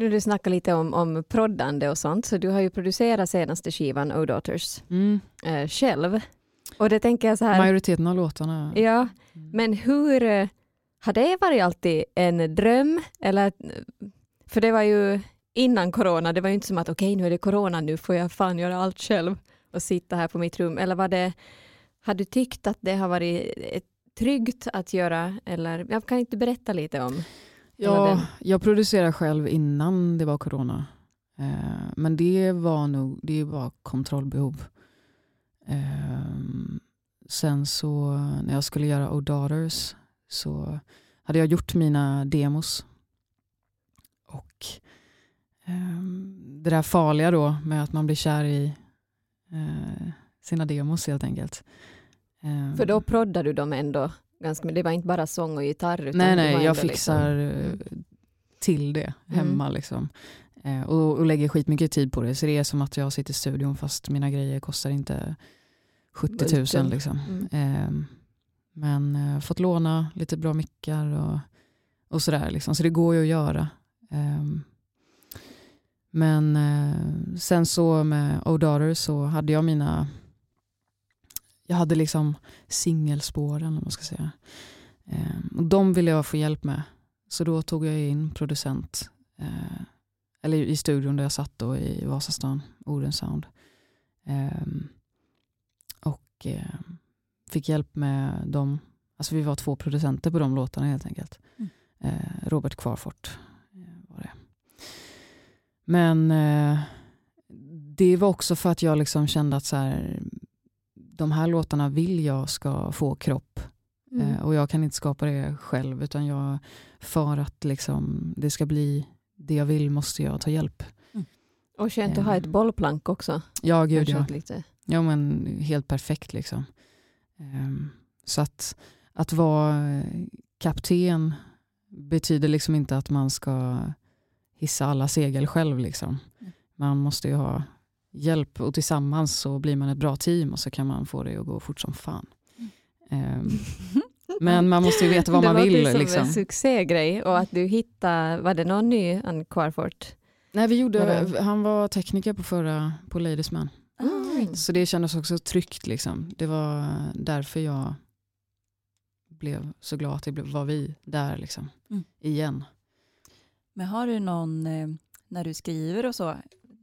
Nu du snackar lite om, om proddande och sånt, så du har ju producerat senaste skivan Oh Daughters Mm. eh, själv. Och det tänker jag så här, Majoriteten av låtarna. ja, Mm. men hur eh, har det varit alltid en dröm? Eller, för det var ju innan corona, det var ju inte som att okej nu är det corona, nu får jag fan göra allt själv och sitta här på mitt rum. Eller var det, har du tyckt att det har varit ett tryggt att göra? Eller jag kan inte berätta lite om? Ja, jag producerade själv innan det var corona. Eh, men det var nog det var kontrollbehov. Eh, sen så när jag skulle göra Oh Daughters så hade jag gjort mina demos. Och eh, det där farliga då med att man blir kär i eh, sina demos helt enkelt. Eh, För då proddar du dem ändå ganska men Det var inte bara sång och gitarr? Utan Nej, nej, jag fixar liksom- eh, till det hemma. Mm. Liksom. Eh, och, och lägger skitmycket tid på det. Så det är som att jag sitter i studion fast mina grejer kostar inte 70 000. Bulten. Liksom. Mm. Eh, men eh, fått låna lite bra mickar och, och sådär. Liksom. Så det går ju att göra. Eh, men eh, sen så med Oh Daughter så hade jag mina jag hade liksom singelspåren om man ska säga. Eh, och de ville jag få hjälp med. Så då tog jag in producent. Eh, eller i studion där jag satt då i Vasastan, Oden Sound. Eh, och eh, fick hjälp med dem. Alltså vi var två producenter på de låtarna helt enkelt. Mm. Eh, Robert Kvarfort eh, var det. Men eh, det var också för att jag liksom kände att så här, de här låtarna vill jag ska få kropp. Mm. Eh, och jag kan inte skapa det själv utan jag, för att liksom, det ska bli det jag vill måste jag ta hjälp. Och skönt att ha ett bollplank också. Ja, gud ja. Lite. Ja men helt perfekt liksom. Ehm, så att, att vara eh, kapten betyder liksom inte att man ska hissa alla segel själv. Liksom. Mm. Man måste ju ha hjälp och tillsammans så blir man ett bra team och så kan man få det att gå fort som fan. Ehm, men man måste ju veta vad man det vill. låter som Liksom. en succégrej och att du hittade, var det någon ny Ann Kvarfort? Nej, vi gjorde, han var tekniker på förra på Ladies Man. Ah. Så det kändes också tryggt. Liksom. Det var därför jag blev så glad att det blev- var vi där liksom. Mm. igen. Men har du någon, eh, när du skriver och så,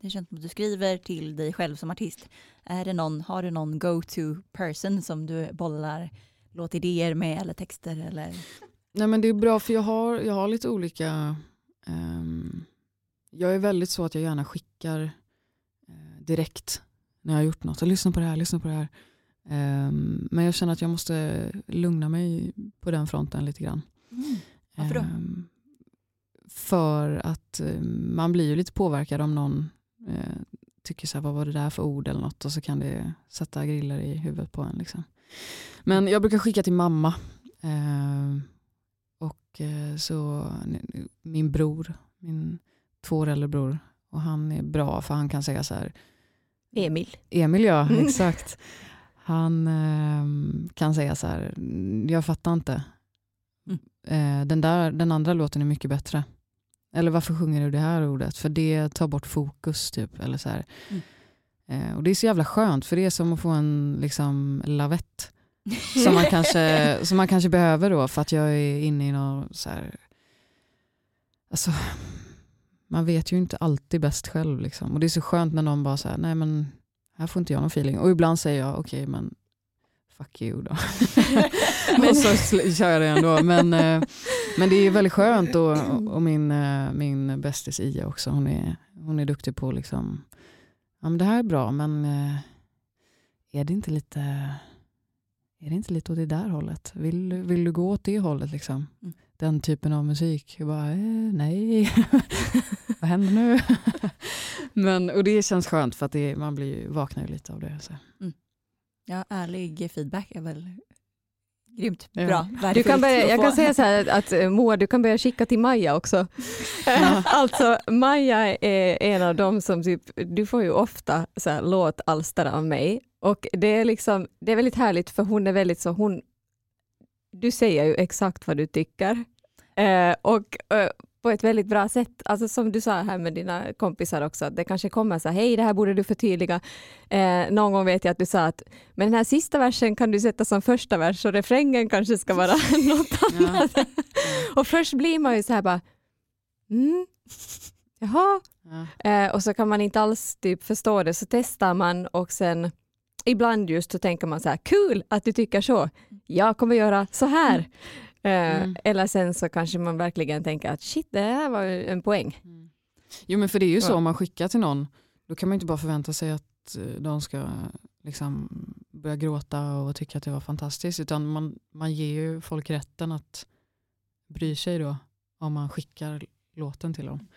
det känns som att du skriver till dig själv som artist, är det någon, har du någon go-to person som du bollar låtidéer med eller texter eller? Nej, men det är bra för jag har, jag har lite olika... ehm, jag är väldigt så att jag gärna skickar eh, direkt när jag har gjort något. Lyssna på det här, lyssna på det här. Ehm, men jag känner att jag måste lugna mig på den fronten lite grann. Varför då? Ehm, för att eh, man blir ju lite påverkad om någon eh, tycker så här, vad var det där för ord eller något och så kan det sätta griller i huvudet på en. Liksom. Men jag brukar skicka till mamma. Ehm, och eh, så min bror, min två år äldre bror, och han är bra för han kan säga så här. Emil. Emil ja, exakt. Han eh, kan säga så här, jag fattar inte. Mm. Eh, den, där, den andra låten är mycket bättre. Eller varför sjunger du det här ordet? För det tar bort fokus. typ. Eller så Mm. eh, och Det är så jävla skönt för det är som att få en liksom, lavett. som, man kanske, som man kanske behöver då för att jag är inne i något så här, alltså, man vet ju inte alltid bäst själv. Liksom. Och det är så skönt när någon bara säger nej men här får inte jag någon feeling. Och ibland säger jag okej okay, men fuck you då. och så kör jag det ändå. Men, eh, men det är väldigt skönt och, och min, eh, min bästis Ia också, hon är, hon är duktig på liksom, ja men det här är bra men eh, är det inte lite är det inte lite åt det där hållet? Vill, vill du gå åt det hållet? Liksom? Mm. Den typen av musik. Jag bara, eh, nej, vad händer nu? Men, och det känns skönt för att det, man blir, vaknar ju lite av det. Så. Ja, ärlig feedback är väl grymt Ja. bra. Du kan börja, jag kan säga så här att eh, Moa, du kan börja skicka till Maja också. Ja. alltså Maja är en av dem som typ, du får ju ofta så här, låtalster av mig och det är liksom, det är väldigt härligt för hon är väldigt så, hon, du säger ju exakt vad du tycker eh, och eh, på ett väldigt bra sätt, alltså som du sa här med dina kompisar också, att det kanske kommer så här, hej det här borde du förtydliga. Eh, någon gång vet jag att du sa att men den här sista versen kan du sätta som första vers och refrängen kanske ska vara något annat. Och först blir man ju så här bara, mm, jaha, Ja. eh, och så kan man inte alls typ förstå det, så testar man och sen ibland just så tänker man så här, kul att du tycker så, jag kommer göra så här. Eh, Mm. Eller sen så kanske man verkligen tänker att shit, det här var ju en poäng. Mm. Jo men för det är ju så om man skickar till någon, då kan man inte bara förvänta sig att eh, de ska liksom börja gråta och tycka att det var fantastiskt, utan man, man ger ju folk rätten att bry sig då om man skickar låten till dem.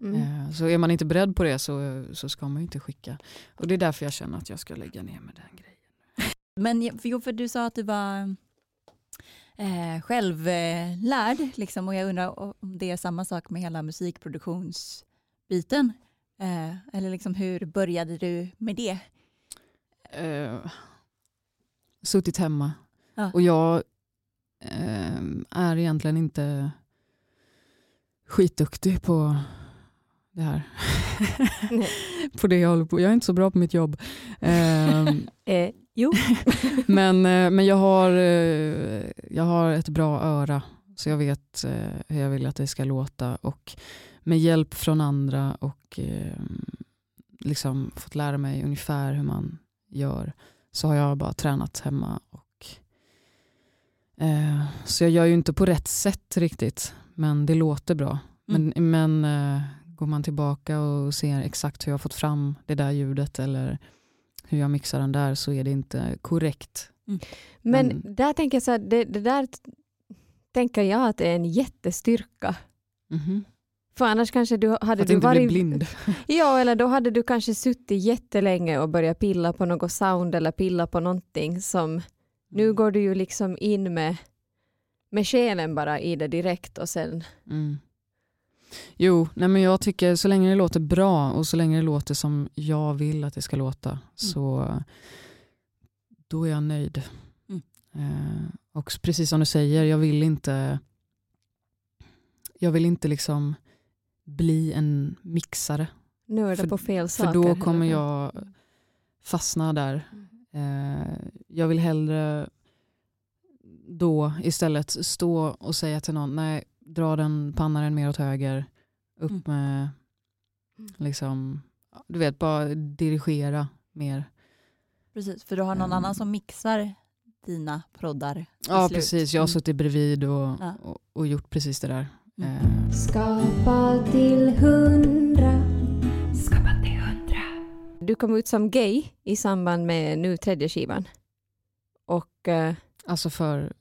Mm. Eh, Så är man inte beredd på det så, så ska man ju inte skicka. Och det är därför jag känner att jag ska lägga ner med den grejen. Men för, jo, för du sa att du var eh, självlärd liksom, och jag undrar om det är samma sak med hela musikproduktionsbiten. Eh, eller liksom, hur började du med det? Eh, suttit hemma. Ja. Och jag eh, är egentligen inte skitduktig på det här. På det jag håller på. Jag är inte så bra på mitt jobb. Eh, Eh, jo. men, eh, men jag, har, eh, jag har ett bra öra. Så jag vet eh, hur jag vill att det ska låta. Och med hjälp från andra och eh, liksom fått lära mig ungefär hur man gör så har jag bara tränat hemma. Och, eh, så jag gör ju inte på rätt sätt riktigt, men det låter bra. Men, men eh, går man tillbaka och ser exakt hur jag har fått fram det där ljudet eller hur jag mixar den där så är det inte korrekt. Men Mm. där tänker jag så här, det, det där tänker jag att det är en jättestyrka. Mhm. För annars kanske du hade Att du inte bli varit... blind. Ja, eller då hade du kanske suttit jättelänge och börjat pilla på något sound eller pilla på någonting som nu går du ju liksom in med, med själen bara i det direkt och sen Mm. Jo, nej men jag tycker så länge det låter bra och så länge det låter som jag vill att det ska låta så då är jag nöjd. Mm. Eh, och precis som du säger, jag vill inte jag vill inte liksom bli en mixare. nörda För- på fel För saker. då kommer jag fastna där. Eh, jag vill hellre då istället stå och säga till någon, nej, dra den pannaren mer åt höger, upp Mm. med, liksom, du vet, bara dirigera mer. Precis, för du har någon Mm. annan som mixar dina proddar. Ja, slut. precis. Jag har Mm. suttit bredvid och, Ja. och, och gjort precis det där. Mm. Eh, Skapa till hundra. Skapa till hundra. Du kom ut som gay i samband med nu tredje skivan. Och eh, alltså för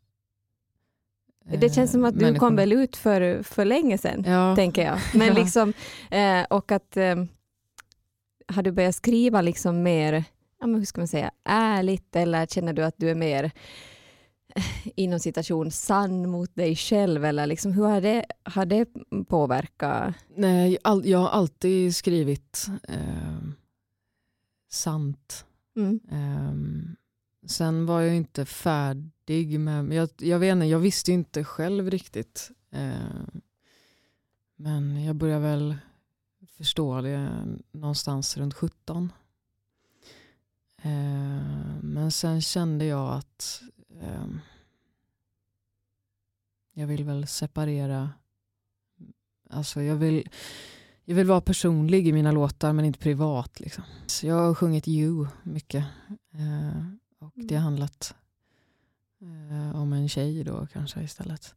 det känns som att du kom väl ut för, för länge sedan, Ja, tänker jag. Men liksom, eh, och att eh, har du börjat skriva liksom mer, ja, men hur ska man säga, ärligt eller känner du att du är mer inom citation sann mot dig själv eller liksom, hur har det, har det påverkat? Nej, all, jag har alltid skrivit eh, sant. Mm. Eh, sen var jag inte färdig med, jag, jag vet inte, jag visste inte själv riktigt. Eh, men jag började väl förstå det någonstans runt 17. Eh, men sen kände jag att eh, jag vill väl separera. Alltså jag vill, jag vill vara personlig i mina låtar men inte privat. Liksom. Så jag har sjungit You mycket. Eh, och det har handlat eh, om en tjej då kanske istället.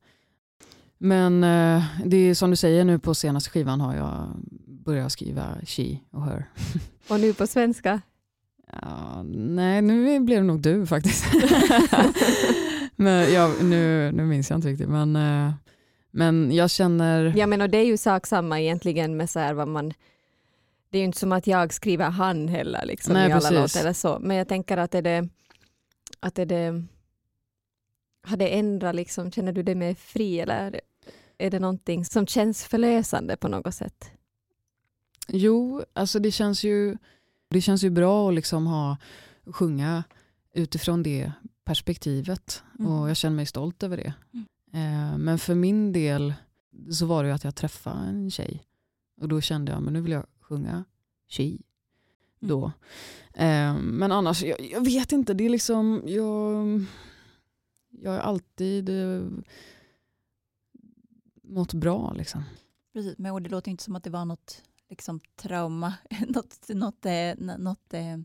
Men eh, det är som du säger nu på senaste skivan har jag börjat skriva she och her. Och nu på svenska? Ja, nej, nu blev det nog du faktiskt. men ja, nu, nu minns jag inte riktigt. Men, eh, men jag känner... Ja men och det är ju sak samma egentligen med så här vad man det är ju inte som att jag skriver han heller liksom, Nej, i alla låtar så. Men jag tänker att är det, att är det har det ändrat liksom, känner du dig mer fri eller är det, någonting som känns förlösande på något sätt? Jo, alltså det känns ju, det känns ju bra att liksom ha, sjunga utifrån det perspektivet. Mm. Och jag känner mig stolt över det. Eh, men för min del så var det ju att jag träffade en tjej. Och då kände jag, men nu vill jag sjunga she. Då. Eh, men annars, jag, jag vet inte, det är liksom, jag, jag har alltid eh, mått bra liksom. Precis, men det låter inte som att det var något liksom, trauma, något, något, eh, något eh,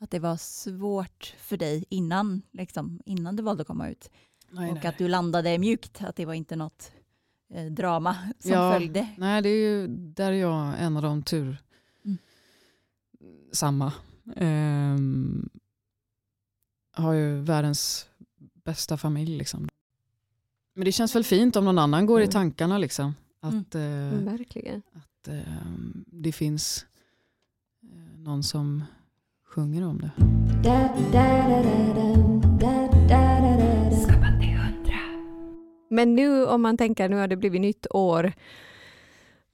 att det var svårt för dig innan, liksom, innan du valde att komma ut. Nej, och att du landade mjukt, att det var inte något eh, drama som Ja. följde. Nej, det är ju, där är jag en av de tur. Mm. Samma. Ehm, har ju världens bästa familj. Liksom. Men det känns väl fint om någon annan går i Mm. tankarna. Liksom. Att, eh, Mm, verkligen. att ehm, det finns eh, någon som sjunger om det. Men nu om man tänker, nu har det blivit nytt år,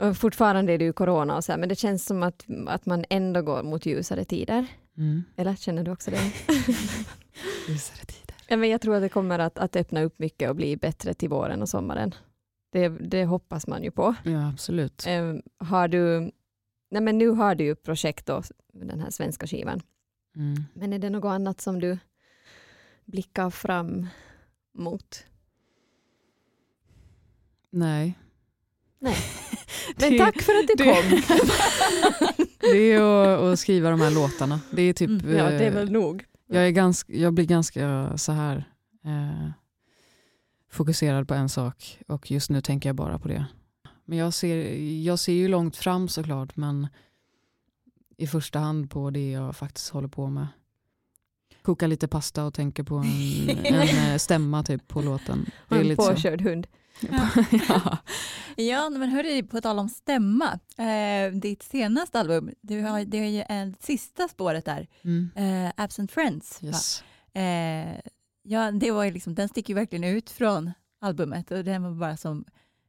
och fortfarande är det ju corona och så här, men det känns som att, att man ändå går mot ljusare tider. Mm. Eller känner du också det? Ljusare tider. Ja, men jag tror att det kommer att, att öppna upp mycket och bli bättre till våren och sommaren. Det, det hoppas man ju på. Ja, absolut. Eh, har du, nej men nu har du ju projekt då, den här svenska skivan. Mm. Men är det något annat som du blickar fram mot? Nej. Men Det- tack för att du det- kom. Det är att, skriva de här låtarna. Det är typ, Mm, ja, det är eh, väl nog. Jag, är ganska, jag blir ganska så här eh, fokuserad på en sak och just nu tänker jag bara på det. Men jag ser, jag ser ju långt fram såklart men i första hand på det jag faktiskt håller på med. Koka lite pasta och tänker på en, en eh, stämma typ på låten. Det är en lite så. påkörd hund. ja. Ja, men hörru, på tal om stämma, eh, ditt senaste album, du har, det är ju en sista spåret där, Mm. eh, Absent Friends. Yes. Eh, ja, det var liksom, den sticker ju verkligen ut från albumet och den var bara som,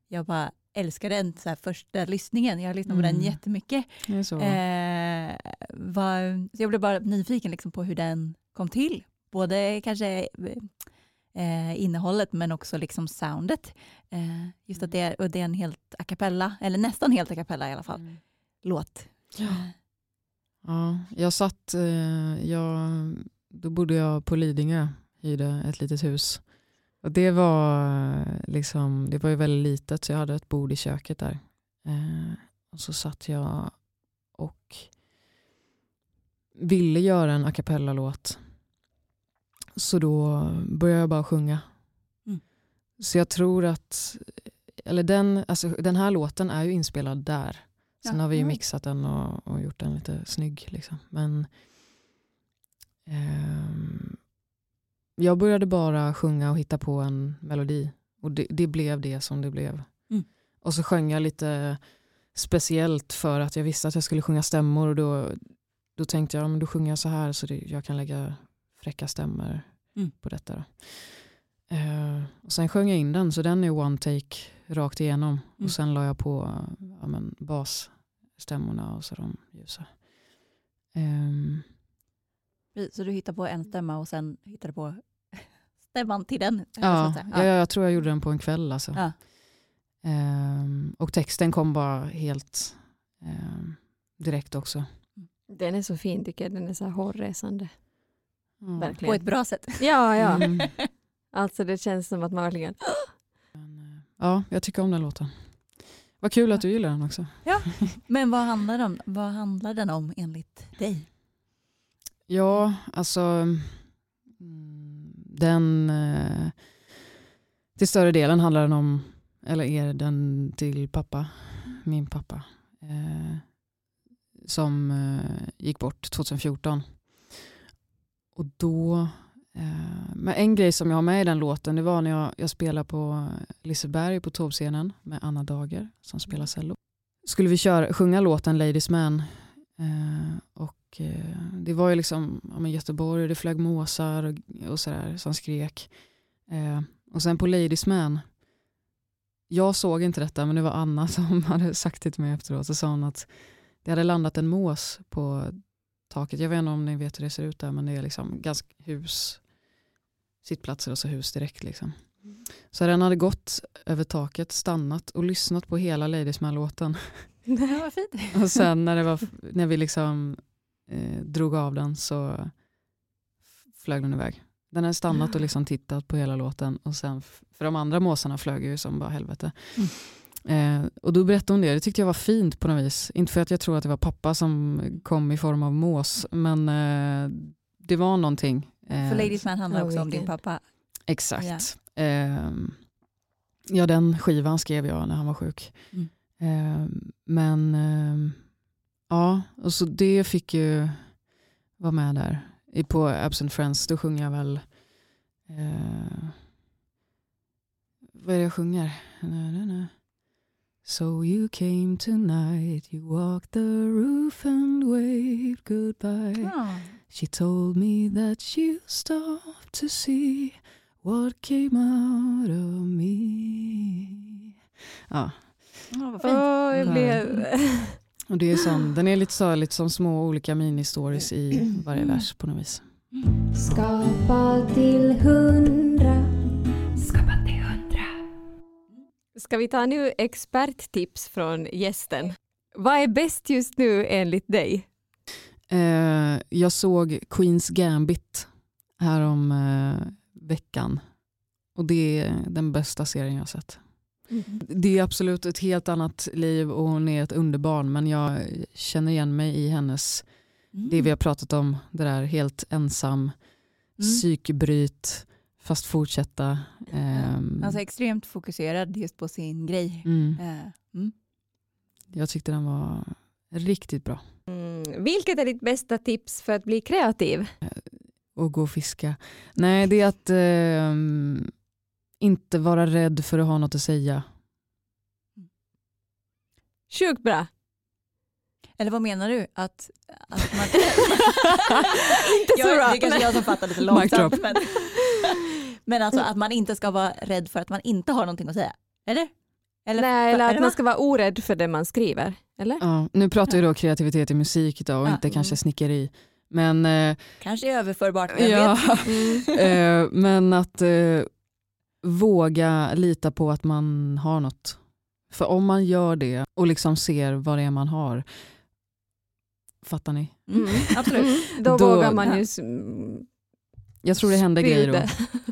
jag bara älskar den så här första lyssningen, jag har lyssnat på den Mm. jättemycket. Det så. Eh, var, så jag blev bara nyfiken liksom på hur den kom till, både kanske eh, innehållet men också liksom soundet. Eh, just att det är, och det är en helt a cappella, eller nästan helt a cappella i alla fall, Mm. låt. Ja. Ja, jag satt, eh, jag, då bodde jag på Lidingö, hyrde ett litet hus. Och det var, eh, liksom, det var ju väldigt litet så jag hade ett bord i köket där. Eh, och så satt jag och ville göra en a cappella-låt. Så då började jag bara sjunga. Mm. Så jag tror att, eller den, alltså, den här låten är ju inspelad där. Sen Ja. har vi ju Mm. mixat den och, och gjort den lite snygg. Liksom. Men ehm, jag började bara sjunga och hitta på en melodi. Och det, det blev det som det blev. Mm. Och så sjöng jag lite speciellt för att jag visste att jag skulle sjunga stämmor. Och då, då tänkte jag, men då sjunger jag så här så det, jag kan lägga fräcka stämmor Mm. på detta. Då. Eh, och sen sjöng jag in den så den är one take rakt igenom. Mm. Och sen la jag på ja, men, basstämmorna och så de ljusa. Ehm, Så du hittar på en stämma och sen hittar du på stämman till den? så ja, att säga. ja. Jag, tror jag gjorde den på en kväll. Alltså. Ja. Ehm, och texten kom bara helt ehm, direkt också. Den är så fin tycker jag, den är så här hårresande. Ja. Verkligen. På ett bra sätt. Ja, ja. Mm. Alltså det känns som att man verkligen... Eh, ja, jag tycker om den låten. Vad kul att du gillar den också. Men vad handlar, den om? vad handlar den om enligt dig? Ja, alltså mm, den eh, till större delen handlar den om, eller är den till pappa, min pappa, eh, som eh, gick bort 2014. Och då, eh, men en grej som jag har med i den låten, det var när jag, jag spelade på Liseberg på Tåbscenen med Anna Dager som spelar cello. Skulle vi köra, sjunga låten Ladies Man eh, och eh, det var ju liksom ja, Göteborg, det flög måsar och, och sådär som skrek. Eh, och sen på Ladies Man, jag såg inte detta men det var Anna som hade sagt det till mig efteråt. Så sa hon att det hade landat en mås på taket. Jag vet inte om ni vet hur det ser ut där men det är liksom ganska hus, sittplatser och så hus direkt. Liksom. Så den hade gått över taket, stannat och lyssnat på hela Ladies Man-låten. Ja, vad fint. Och sen när, det var, när vi liksom eh, drog av den så flög den iväg. Den hade stannat och liksom tittat på hela låten. Och sen, för de andra måsarna flög ju som bara helvete. Eh, och då berättade hon det. Det tyckte jag var fint på något vis. Inte för att jag tror att det var pappa som kom i form av mås. Men eh, det var någonting. Eh, För Ladies Man handlar också om din pappa. Exakt. Ja. ja, den skivan skrev jag när han var sjuk. Mm. Ehm, men ehm, ja, och så det fick ju vara med där. I- På Absent Friends, då sjunger jag väl eh, vad är det jag sjunger? Na, na, na. So you came tonight, you walked the roof and waved goodbye. Ja. She told me that you stopped to see what came out of me. Ja, Ja, vad fint. jag blev... och det är sån, den är lite så lite som små olika mini-stories i varje Mm. vers på något vis. Skapa till hundra. Ska vi ta nu experttips från gästen? Vad är bäst just nu enligt dig? Eh, jag såg Queens Gambit här om eh, veckan. Och det är den bästa serien jag har sett. Det är absolut ett helt annat liv och hon är ett underbarn men jag känner igen mig i hennes, Mm. det vi har pratat om, det där helt ensam, Mm. psykbryt, fast fortsätta. Ehm, Alltså extremt fokuserad just på sin grej. mm, Eh, Mm. jag tyckte den var riktigt bra. Mm. Vilket är ditt bästa tips för att bli kreativ? Och gå och fiska. Nej, det är att ehm, inte vara rädd för att ha något att säga. Sjukt bra. Eller vad menar du? Att, att man... Inte så jag, bra. Det är kanske jag som fattar lite långsamt. Men, men alltså att man inte ska vara rädd för att man inte har någonting att säga. Eller? Eller, Nej, eller att man ska vara orädd för det man skriver. Eller? Ja, nu pratar vi då kreativitet i musik idag och Ja. inte kanske Mm. snickeri. Men, eh, Kanske är överförbart, vem ja, vet? Mm. eh, men att eh, våga lita på att man har något. För om man gör det och liksom ser vad det är man har, fattar ni? Mm, absolut. Mm. Då, Då- vågar man ju mm, Jag tror det händer grejer då.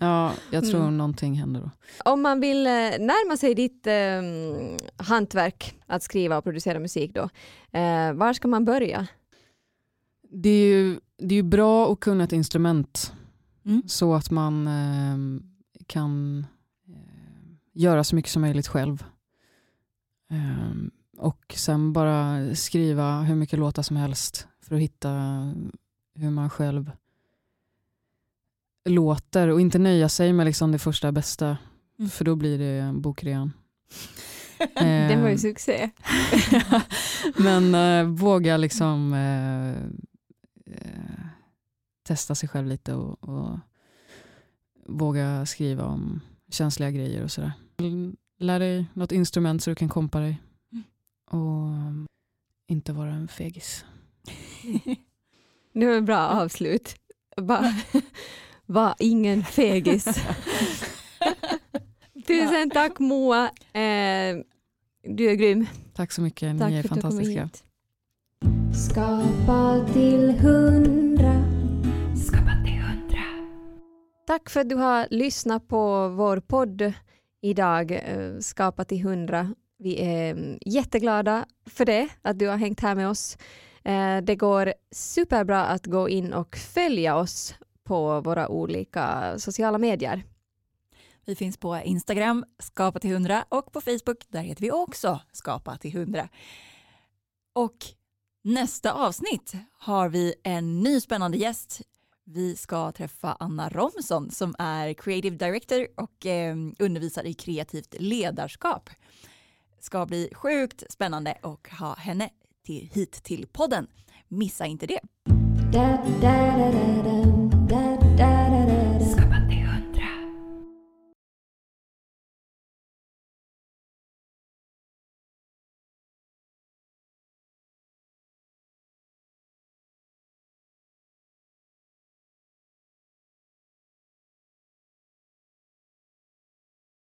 Ja, jag tror Mm. någonting händer då. Om man vill eh, närma sig ditt eh, hantverk att skriva och producera musik då, eh, var ska man börja? Det är ju, det är ju bra att kunna ett instrument Mm. så att man eh, kan göra så mycket som möjligt själv. Eh, och sen bara skriva hur mycket låtar som helst för att hitta hur man själv låter och inte nöja sig med liksom det första bästa Mm. för då blir det bokrean. Den var ju Eh, succé. Men eh, våga liksom eh, eh, testa sig själv lite och, och våga skriva om känsliga grejer och sådär. Lär dig något instrument så du kan kompa dig. Mm. Och inte vara en fegis. Det var ett bra avslut. Bara, var ingen fegis. Tusen tack Moa. Eh, du är grym. Tack så mycket, Tack ni är för att du kom fantastiska. Skapa till hundra. Skapa till hundra. Tack för att du har lyssnat på vår podd idag, eh, Skapa till hundra. Vi är mm, jätteglada för det, att du har hängt här med oss. Eh, Det går superbra att gå in och följa oss på våra olika sociala medier. Vi finns på Instagram, skapa till 100 och på Facebook, där heter vi också skapa till 100. Och nästa avsnitt har vi en ny spännande gäst. Vi ska träffa Anna Romson som är creative director och eh, undervisar i kreativt ledarskap. Ska bli sjukt spännande och ha henne till, hit till podden. Missa inte det. Da, da, da, da, da. that